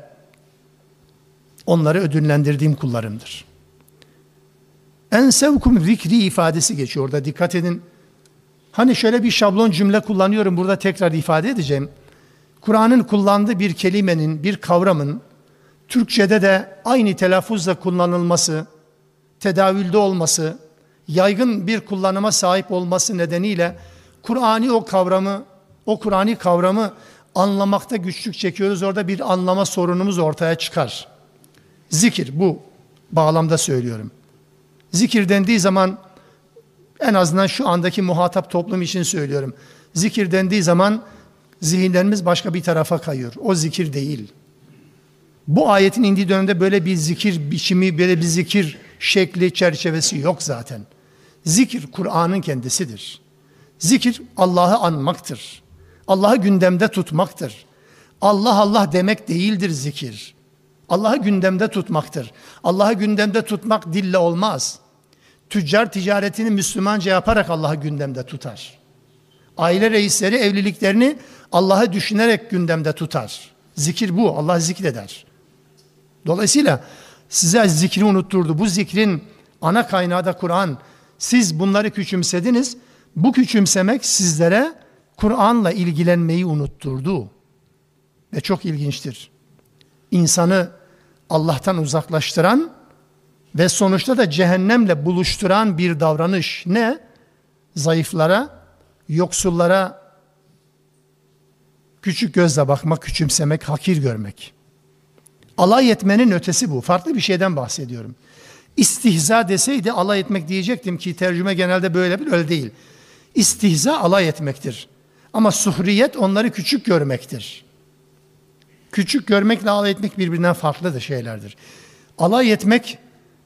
onları ödüllendirdiğim kullarımdır. En sevkum zikri ifadesi geçiyor orada dikkat edin. Hani şöyle bir şablon cümle kullanıyorum burada tekrar ifade edeceğim. Kur'an'ın kullandığı bir kelimenin, bir kavramın Türkçe'de de aynı telaffuzla kullanılması, tedavülde olması, yaygın bir kullanıma sahip olması nedeniyle Kur'an'ı o kavramı, o Kur'an'ı kavramı anlamakta güçlük çekiyoruz. Orada bir anlama sorunumuz ortaya çıkar. Zikir bu bağlamda söylüyorum. Zikir dendiği zaman en azından şu andaki muhatap toplum için söylüyorum. Zikir dendiği zaman zihinlerimiz başka bir tarafa kayıyor. O zikir değil. Bu ayetin indiği dönemde böyle bir zikir biçimi, böyle bir zikir şekli, çerçevesi yok zaten. Zikir Kur'an'ın kendisidir. Zikir Allah'ı anmaktır. Allah'ı gündemde tutmaktır. Allah Allah demek değildir zikir. Allah'ı gündemde tutmaktır. Allah'ı gündemde tutmak dille olmaz. Tüccar ticaretini Müslümanca yaparak Allah'ı gündemde tutar. Aile reisleri evliliklerini Allah'ı düşünerek gündemde tutar. Zikir bu. Allah zikreder. Dolayısıyla size zikri unutturdu. Bu zikrin ana kaynağı da Kur'an. Siz bunları küçümsediniz. Bu küçümsemek sizlere Kur'an'la ilgilenmeyi unutturdu. Ve çok ilginçtir. İnsanı Allah'tan uzaklaştıran ve sonuçta da cehennemle buluşturan bir davranış ne? Zayıflara, yoksullara küçük gözle bakmak, küçümsemek, hakir görmek. Alay etmenin ötesi bu. Farklı bir şeyden bahsediyorum. İstihza deseydi alay etmek diyecektim ki tercüme genelde böyle bir öyle değil. İstihza alay etmektir. Ama suhriyet onları küçük görmektir. Küçük görmekle alay etmek birbirinden farklı da şeylerdir. Alay etmek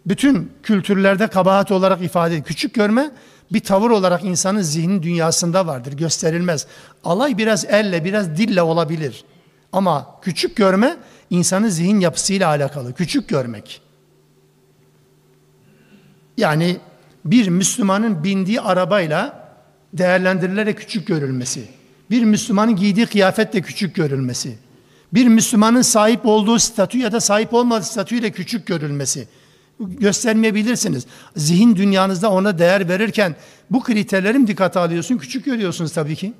bütün kültürlerde kabahat olarak ifade edilir. Küçük görme bir tavır olarak insanın zihnin dünyasında vardır, gösterilmez. Alay biraz elle, biraz dille olabilir. Ama küçük görme insanın zihin yapısıyla alakalı. Küçük görmek. Yani bir Müslümanın bindiği arabayla değerlendirilerek küçük görülmesi. Bir Müslümanın giydiği kıyafetle küçük görülmesi. Bir Müslümanın sahip olduğu statü ya da sahip olmadığı statüyle küçük görülmesi göstermeyebilirsiniz. Zihin dünyanızda ona değer verirken bu kriterleri mi dikkate alıyorsun? Küçük görüyorsunuz tabii ki.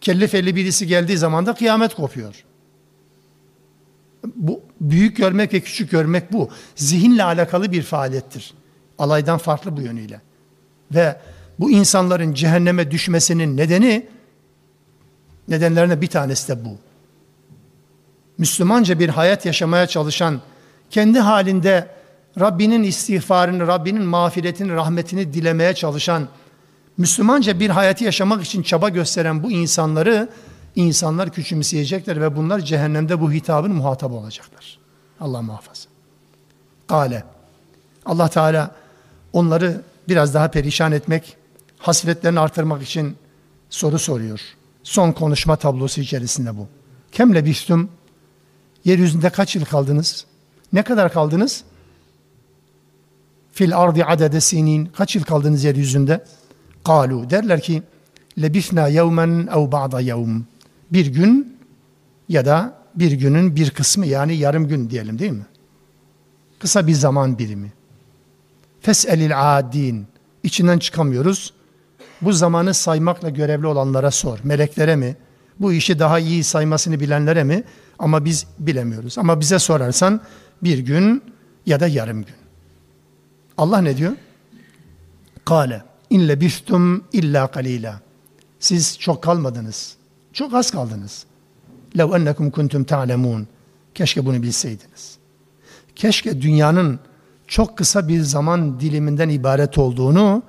Kellefeli birisi geldiği zaman da kıyamet kopuyor. Bu Büyük görmek ve küçük görmek bu. Zihinle alakalı bir faaliyettir. Alaydan farklı bu yönüyle. Ve bu insanların cehenneme düşmesinin nedeni nedenlerine bir tanesi de bu. Müslümanca bir hayat yaşamaya çalışan, kendi halinde Rabbinin istiğfarını, Rabbinin mağfiretini, rahmetini dilemeye çalışan, Müslümanca bir hayatı yaşamak için çaba gösteren bu insanları insanlar küçümseyecekler ve bunlar cehennemde bu hitabın muhatabı olacaklar. Allah muhafaza. Kale. Allah Teala onları biraz daha perişan etmek, hasretlerini artırmak için soru soruyor. Son konuşma tablosu içerisinde bu. Kemle bistum yeryüzünde kaç yıl kaldınız? Ne kadar kaldınız? Fil ardi adede sinin kaç yıl kaldınız yeryüzünde? Kalu derler ki lebisna yevmen ev ba'da yevm. Bir gün ya da bir günün bir kısmı yani yarım gün diyelim değil mi? Kısa bir zaman birimi. Fes'elil adin. İçinden çıkamıyoruz. Bu zamanı saymakla görevli olanlara sor. Meleklere mi? Bu işi daha iyi saymasını bilenlere mi? Ama biz bilemiyoruz. Ama bize sorarsan bir gün ya da yarım gün. Allah ne diyor? Kale in lebistum illa kalila. Siz çok kalmadınız. Çok az kaldınız. Lev ennekum kuntum ta'lemun. Keşke bunu bilseydiniz. Keşke dünyanın çok kısa bir zaman diliminden ibaret olduğunu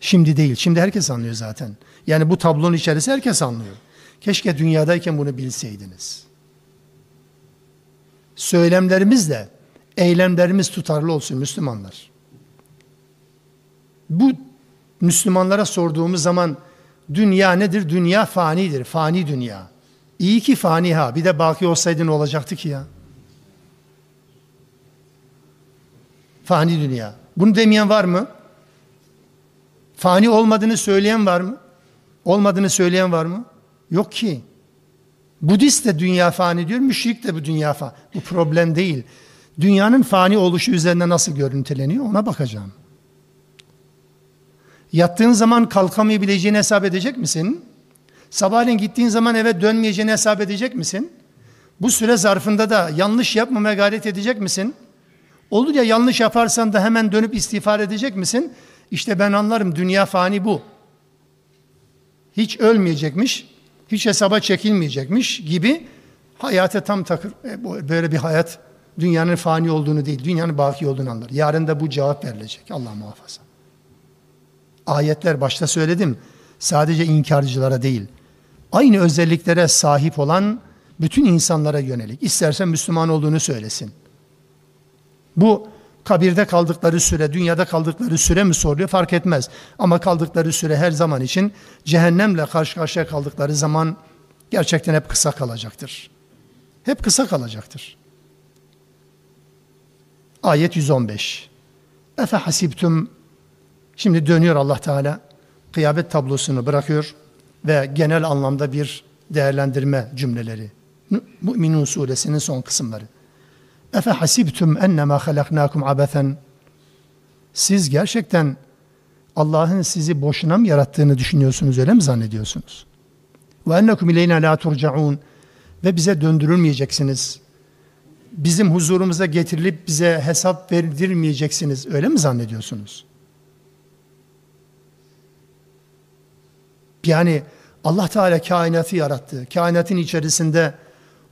şimdi değil. Şimdi herkes anlıyor zaten. Yani bu tablonun içerisinde herkes anlıyor. Keşke dünyadayken bunu bilseydiniz. Söylemlerimizle eylemlerimiz tutarlı olsun Müslümanlar. Bu Müslümanlara sorduğumuz zaman dünya nedir? Dünya fanidir. Fani dünya. İyi ki fani ha. Bir de baki olsaydı ne olacaktı ki ya? Fani dünya. Bunu demeyen var mı? Fani olmadığını söyleyen var mı? Olmadığını söyleyen var mı? Yok ki. Budist de dünya fani diyor, müşrik de bu dünya fani. Bu problem değil. Dünyanın fani oluşu üzerinde nasıl görüntüleniyor ona bakacağım. Yattığın zaman kalkamayabileceğini hesap edecek misin? Sabahleyin gittiğin zaman eve dönmeyeceğini hesap edecek misin? Bu süre zarfında da yanlış yapmamaya gayret edecek misin? Olur ya yanlış yaparsan da hemen dönüp istiğfar edecek misin? İşte ben anlarım dünya fani bu. Hiç ölmeyecekmiş, hiç hesaba çekilmeyecekmiş gibi hayata tam takır. E, böyle bir hayat dünyanın fani olduğunu değil, dünyanın baki olduğunu anlar. Yarın da bu cevap verilecek. Allah muhafaza. Ayetler başta söyledim. Sadece inkarcılara değil. Aynı özelliklere sahip olan bütün insanlara yönelik. İstersen Müslüman olduğunu söylesin. Bu kabirde kaldıkları süre, dünyada kaldıkları süre mi soruluyor fark etmez. Ama kaldıkları süre her zaman için cehennemle karşı karşıya kaldıkları zaman gerçekten hep kısa kalacaktır. Hep kısa kalacaktır. Ayet 115. Efe hasibtum Şimdi dönüyor Allah Teala kıyamet tablosunu bırakıyor ve genel anlamda bir değerlendirme cümleleri. Müminun suresinin son kısımları. Efe hasibtum ennema halaknakum abethen Siz gerçekten Allah'ın sizi boşuna mı yarattığını düşünüyorsunuz öyle mi zannediyorsunuz? Ve ennekum ileyna la turcaun ve bize döndürülmeyeceksiniz. Bizim huzurumuza getirilip bize hesap verdirmeyeceksiniz öyle mi zannediyorsunuz? Yani Allah Teala kainatı yarattı. Kainatın içerisinde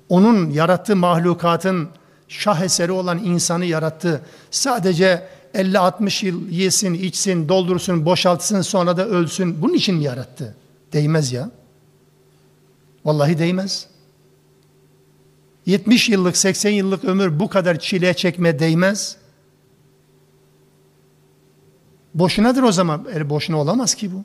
onun yarattığı mahlukatın şah eseri olan insanı yarattı. Sadece 50-60 yıl yesin, içsin, doldursun, boşaltsın sonra da ölsün. Bunun için mi yarattı? Değmez ya. Vallahi değmez. 70 yıllık, 80 yıllık ömür bu kadar çile çekme değmez. Boşunadır o zaman. E, boşuna olamaz ki bu.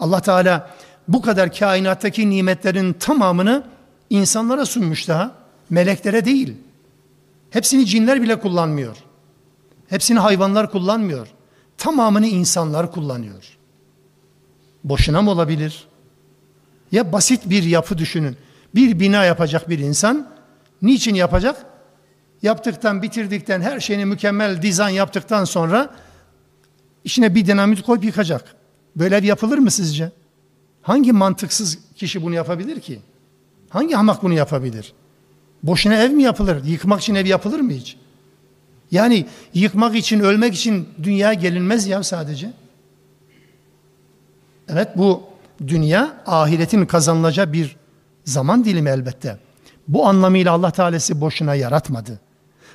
Allah Teala bu kadar kainattaki nimetlerin tamamını insanlara sunmuş daha. Meleklere değil. Hepsini cinler bile kullanmıyor. Hepsini hayvanlar kullanmıyor. Tamamını insanlar kullanıyor. Boşuna mı olabilir? Ya basit bir yapı düşünün. Bir bina yapacak bir insan niçin yapacak? Yaptıktan, bitirdikten, her şeyini mükemmel dizayn yaptıktan sonra içine bir dinamit koyup yıkacak. Böyle yapılır mı sizce? Hangi mantıksız kişi bunu yapabilir ki? Hangi hamak bunu yapabilir? Boşuna ev mi yapılır? Yıkmak için ev yapılır mı hiç? Yani yıkmak için, ölmek için dünya gelinmez ya sadece. Evet bu dünya ahiretin kazanılacağı bir zaman dilimi elbette. Bu anlamıyla Allah Teala'sı boşuna yaratmadı.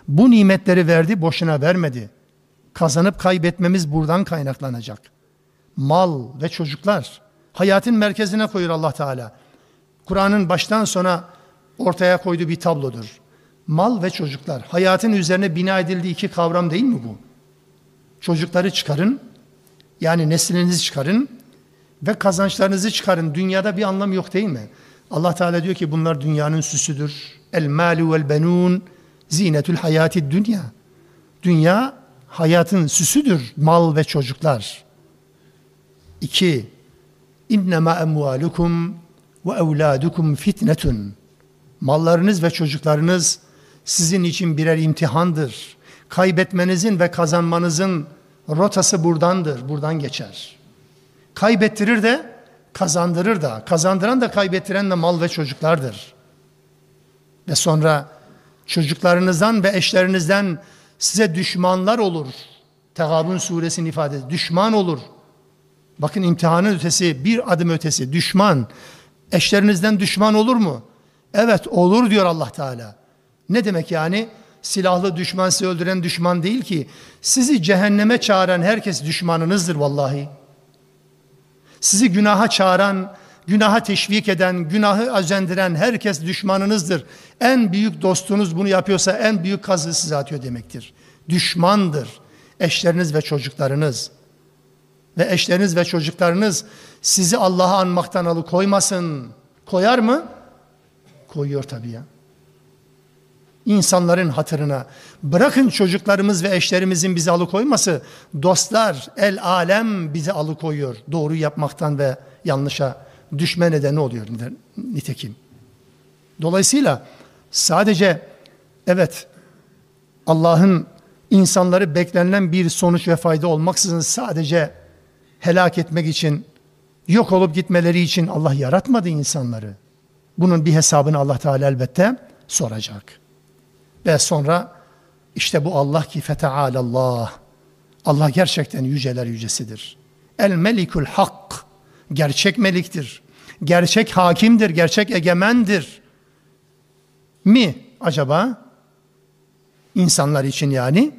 Bu nimetleri verdi, boşuna vermedi. Kazanıp kaybetmemiz buradan kaynaklanacak. Mal ve çocuklar hayatın merkezine koyur Allah Teala. Kur'an'ın baştan sona ortaya koyduğu bir tablodur. Mal ve çocuklar. Hayatın üzerine bina edildiği iki kavram değil mi bu? Çocukları çıkarın, yani neslinizi çıkarın ve kazançlarınızı çıkarın. Dünyada bir anlam yok değil mi? Allah Teala diyor ki bunlar dünyanın süsüdür. El malu vel benun zinetül hayati dünya. Dünya hayatın süsüdür. Mal ve çocuklar. İki, innema emvalukum ve evladukum fitnetun. Mallarınız ve çocuklarınız sizin için birer imtihandır. Kaybetmenizin ve kazanmanızın rotası buradandır, buradan geçer. Kaybettirir de kazandırır da, kazandıran da kaybettiren de mal ve çocuklardır. Ve sonra çocuklarınızdan ve eşlerinizden size düşmanlar olur. Tegabun suresinin ifadesi düşman olur. Bakın imtihanın ötesi bir adım ötesi düşman. Eşlerinizden düşman olur mu? Evet olur diyor Allah Teala. Ne demek yani? Silahlı düşman sizi öldüren düşman değil ki. Sizi cehenneme çağıran herkes düşmanınızdır vallahi. Sizi günaha çağıran, günaha teşvik eden, günahı özendiren herkes düşmanınızdır. En büyük dostunuz bunu yapıyorsa en büyük kazı size atıyor demektir. Düşmandır eşleriniz ve çocuklarınız. Ve eşleriniz ve çocuklarınız sizi Allah'a anmaktan alıkoymasın. Koyar mı? Koyuyor tabii ya. İnsanların hatırına. Bırakın çocuklarımız ve eşlerimizin bizi alıkoyması. Dostlar, el alem bizi alıkoyuyor. Doğru yapmaktan ve yanlışa düşme nedeni oluyor nitekim. Dolayısıyla sadece evet Allah'ın insanları beklenen bir sonuç ve fayda olmaksızın sadece helak etmek için, yok olup gitmeleri için Allah yaratmadı insanları. Bunun bir hesabını Allah Teala elbette soracak. Ve sonra işte bu Allah ki Allah. Allah gerçekten yüceler yücesidir. El melikul hak. Gerçek meliktir. Gerçek hakimdir, gerçek egemendir. Mi acaba? İnsanlar için yani.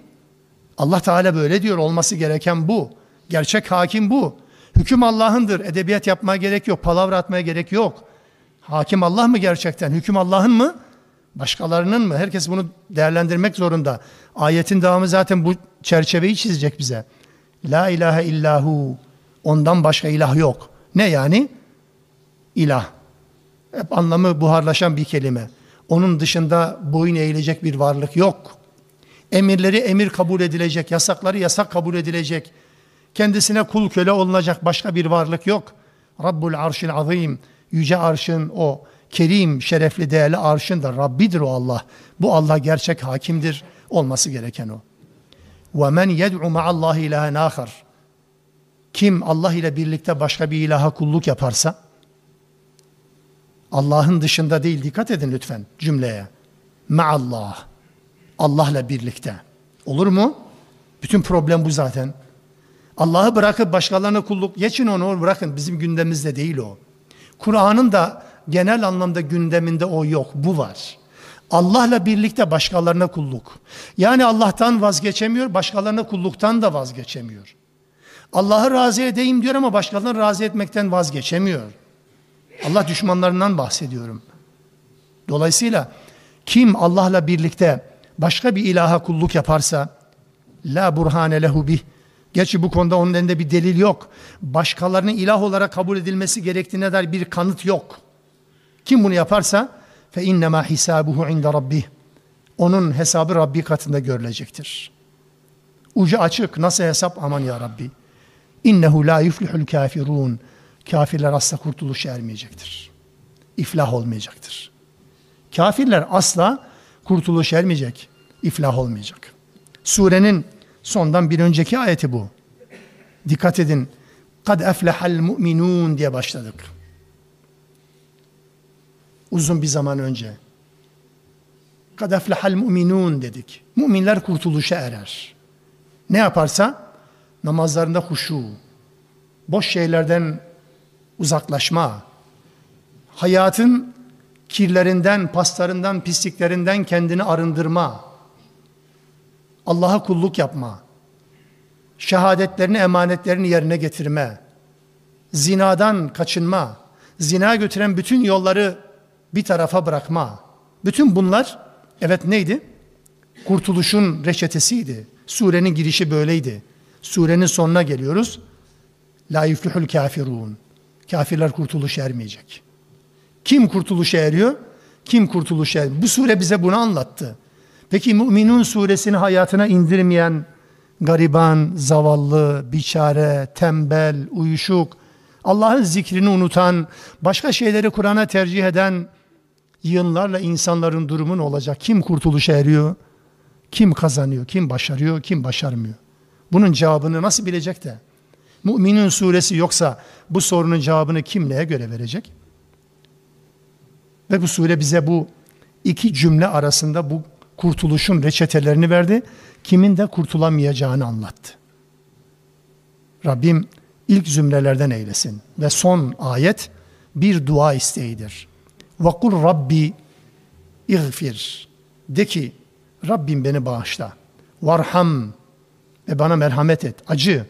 Allah Teala böyle diyor olması gereken bu. Gerçek hakim bu. Hüküm Allah'ındır. Edebiyat yapmaya gerek yok. Palavra atmaya gerek yok. Hakim Allah mı gerçekten? Hüküm Allah'ın mı? Başkalarının mı? Herkes bunu değerlendirmek zorunda. Ayetin devamı zaten bu çerçeveyi çizecek bize. La ilahe illahu. Ondan başka ilah yok. Ne yani? İlah. Hep anlamı buharlaşan bir kelime. Onun dışında boyun eğilecek bir varlık yok. Emirleri emir kabul edilecek, yasakları yasak kabul edilecek. Kendisine kul köle olunacak başka bir varlık yok. Rabbul arşil azim. Yüce arşın o kerim, şerefli, değerli arşın da Rabbidir o Allah. Bu Allah gerçek hakimdir. Olması gereken o. وَمَنْ يَدْعُ مَعَ اللّٰهِ اِلَٰهًا آخَرٍ Kim Allah ile birlikte başka bir ilaha kulluk yaparsa, Allah'ın dışında değil, dikkat edin lütfen cümleye. Ma'allah. Allah'la birlikte. Olur mu? Bütün problem bu zaten. Allah'ı bırakıp başkalarına kulluk, geçin onu bırakın bizim gündemimizde değil o. Kur'an'ın da genel anlamda gündeminde o yok, bu var. Allah'la birlikte başkalarına kulluk. Yani Allah'tan vazgeçemiyor, başkalarına kulluktan da vazgeçemiyor. Allah'ı razı edeyim diyor ama başkalarını razı etmekten vazgeçemiyor. Allah düşmanlarından bahsediyorum. Dolayısıyla kim Allah'la birlikte başka bir ilaha kulluk yaparsa la burhane lehu bih Gerçi bu konuda onun elinde bir delil yok. Başkalarının ilah olarak kabul edilmesi gerektiğine dair bir kanıt yok. Kim bunu yaparsa fe innema hisabuhu inde rabbih. Onun hesabı Rabbi katında görülecektir. Ucu açık nasıl hesap aman ya Rabbi. İnnehu la yuflihul kafirun. Kafirler asla kurtuluş ermeyecektir. İflah olmayacaktır. Kafirler asla kurtuluş ermeyecek, iflah olmayacak. Surenin sondan bir önceki ayeti bu. Dikkat edin. Kad eflehal mu'minun diye başladık uzun bir zaman önce. kad eflehal mu'minun dedik. Müminler kurtuluşa erer. Ne yaparsa namazlarında huşu, boş şeylerden uzaklaşma, hayatın kirlerinden, paslarından, pisliklerinden kendini arındırma, Allah'a kulluk yapma, şehadetlerini, emanetlerini yerine getirme, zinadan kaçınma, zina götüren bütün yolları bir tarafa bırakma. Bütün bunlar evet neydi? Kurtuluşun reçetesiydi. Surenin girişi böyleydi. Surenin sonuna geliyoruz. La yuflihul kafirun. Kafirler kurtuluş ermeyecek. Kim kurtuluşa eriyor? Kim kurtuluşa eriyor? Bu sure bize bunu anlattı. Peki Müminun suresini hayatına indirmeyen gariban, zavallı, biçare, tembel, uyuşuk, Allah'ın zikrini unutan, başka şeyleri Kur'an'a tercih eden yığınlarla insanların durumu ne olacak? Kim kurtuluşa eriyor? Kim kazanıyor? Kim başarıyor? Kim başarmıyor? Bunun cevabını nasıl bilecek de? Müminin suresi yoksa bu sorunun cevabını kim neye göre verecek? Ve bu sure bize bu iki cümle arasında bu kurtuluşun reçetelerini verdi, kimin de kurtulamayacağını anlattı. Rabbim ilk zümrelerden eylesin. Ve son ayet bir dua isteğidir. Vakul Rabbi iğfir. De ki Rabbim beni bağışla. Varham ve bana merhamet et. Acı.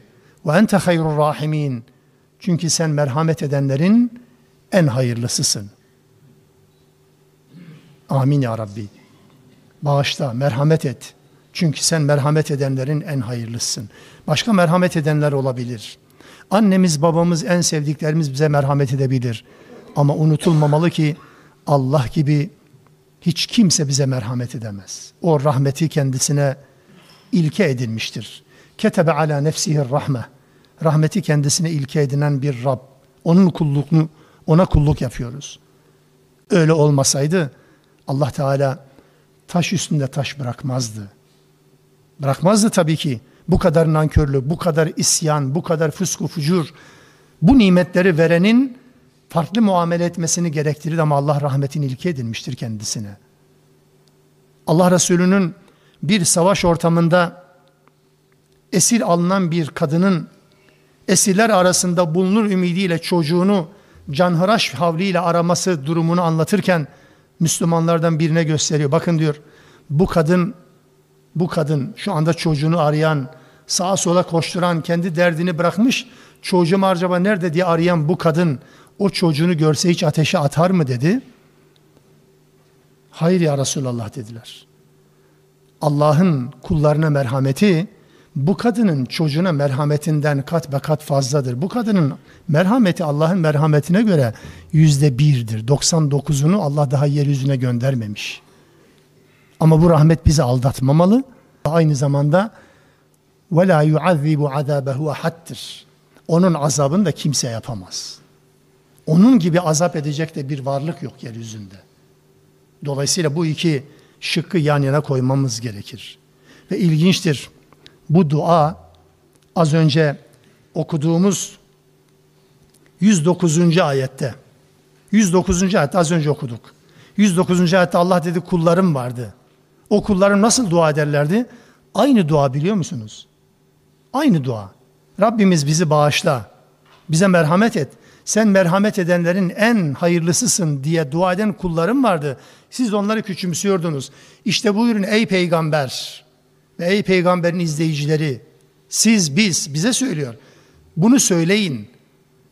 Ve ente hayrul rahimin. Çünkü sen merhamet edenlerin en hayırlısısın. Amin ya Rabbi. Bağışla, merhamet et. Çünkü sen merhamet edenlerin en hayırlısın. Başka merhamet edenler olabilir. Annemiz, babamız, en sevdiklerimiz bize merhamet edebilir. Ama unutulmamalı ki Allah gibi hiç kimse bize merhamet edemez. O rahmeti kendisine ilke edinmiştir. Ketebe ala nefsihi rahme. Rahmeti kendisine ilke edinen bir Rab. Onun kulluğunu, ona kulluk yapıyoruz. Öyle olmasaydı Allah Teala taş üstünde taş bırakmazdı. Bırakmazdı tabii ki. Bu kadar nankörlük, bu kadar isyan, bu kadar fısku fucur, bu nimetleri verenin farklı muamele etmesini gerektirir ama Allah rahmetini ilke edinmiştir kendisine. Allah Resulü'nün bir savaş ortamında esir alınan bir kadının esirler arasında bulunur ümidiyle çocuğunu canhıraş havliyle araması durumunu anlatırken Müslümanlardan birine gösteriyor. Bakın diyor bu kadın bu kadın şu anda çocuğunu arayan, sağa sola koşturan, kendi derdini bırakmış, çocuğum acaba nerede diye arayan bu kadın o çocuğunu görse hiç ateşe atar mı dedi. Hayır ya Resulallah dediler. Allah'ın kullarına merhameti bu kadının çocuğuna merhametinden kat be kat fazladır. Bu kadının merhameti Allah'ın merhametine göre yüzde birdir. 99'unu Allah daha yeryüzüne göndermemiş. Ama bu rahmet bizi aldatmamalı. Aynı zamanda وَلَا يُعَذِّبُ عَذَابَهُ اَحَدْتِرْ Onun azabını da kimse yapamaz. Onun gibi azap edecek de bir varlık yok yeryüzünde. Dolayısıyla bu iki şıkkı yan yana koymamız gerekir. Ve ilginçtir. bu dua az önce okuduğumuz 109. ayette 109. ayette az önce okuduk. 109. ayette Allah dedi kullarım vardı. O kullarım nasıl dua ederlerdi? Aynı dua biliyor musunuz? Aynı dua. Rabbimiz bizi bağışla. Bize merhamet et. Sen merhamet edenlerin en hayırlısısın diye dua eden kullarım vardı. Siz onları küçümsüyordunuz. İşte buyurun ey peygamber ey peygamberin izleyicileri. Siz biz bize söylüyor. Bunu söyleyin.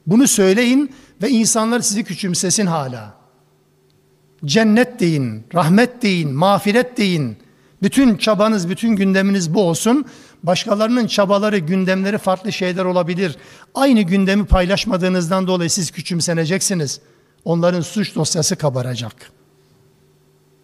Bunu söyleyin ve insanlar sizi küçümsesin hala. Cennet deyin, rahmet deyin, mağfiret deyin. Bütün çabanız, bütün gündeminiz bu olsun. Başkalarının çabaları, gündemleri farklı şeyler olabilir. Aynı gündemi paylaşmadığınızdan dolayı siz küçümseneceksiniz. Onların suç dosyası kabaracak.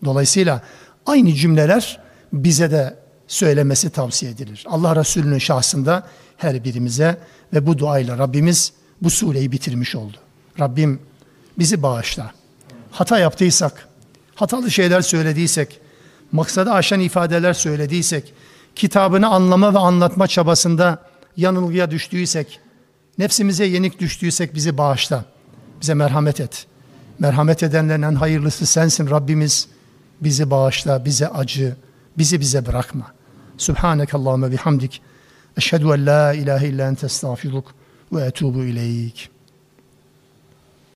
Dolayısıyla aynı cümleler bize de söylemesi tavsiye edilir. Allah Resulü'nün şahsında her birimize ve bu duayla Rabbimiz bu sureyi bitirmiş oldu. Rabbim bizi bağışla. Hata yaptıysak, hatalı şeyler söylediysek, maksadı aşan ifadeler söylediysek, kitabını anlama ve anlatma çabasında yanılgıya düştüysek, nefsimize yenik düştüysek bizi bağışla. Bize merhamet et. Merhamet edenlerin en hayırlısı sensin Rabbimiz. bizi bağışla, bize acı, bizi bize bırakma. Subhaneke Allahümme bihamdik. Eşhedü en la ilahe illa ente estağfiruk ve etubu ileyk.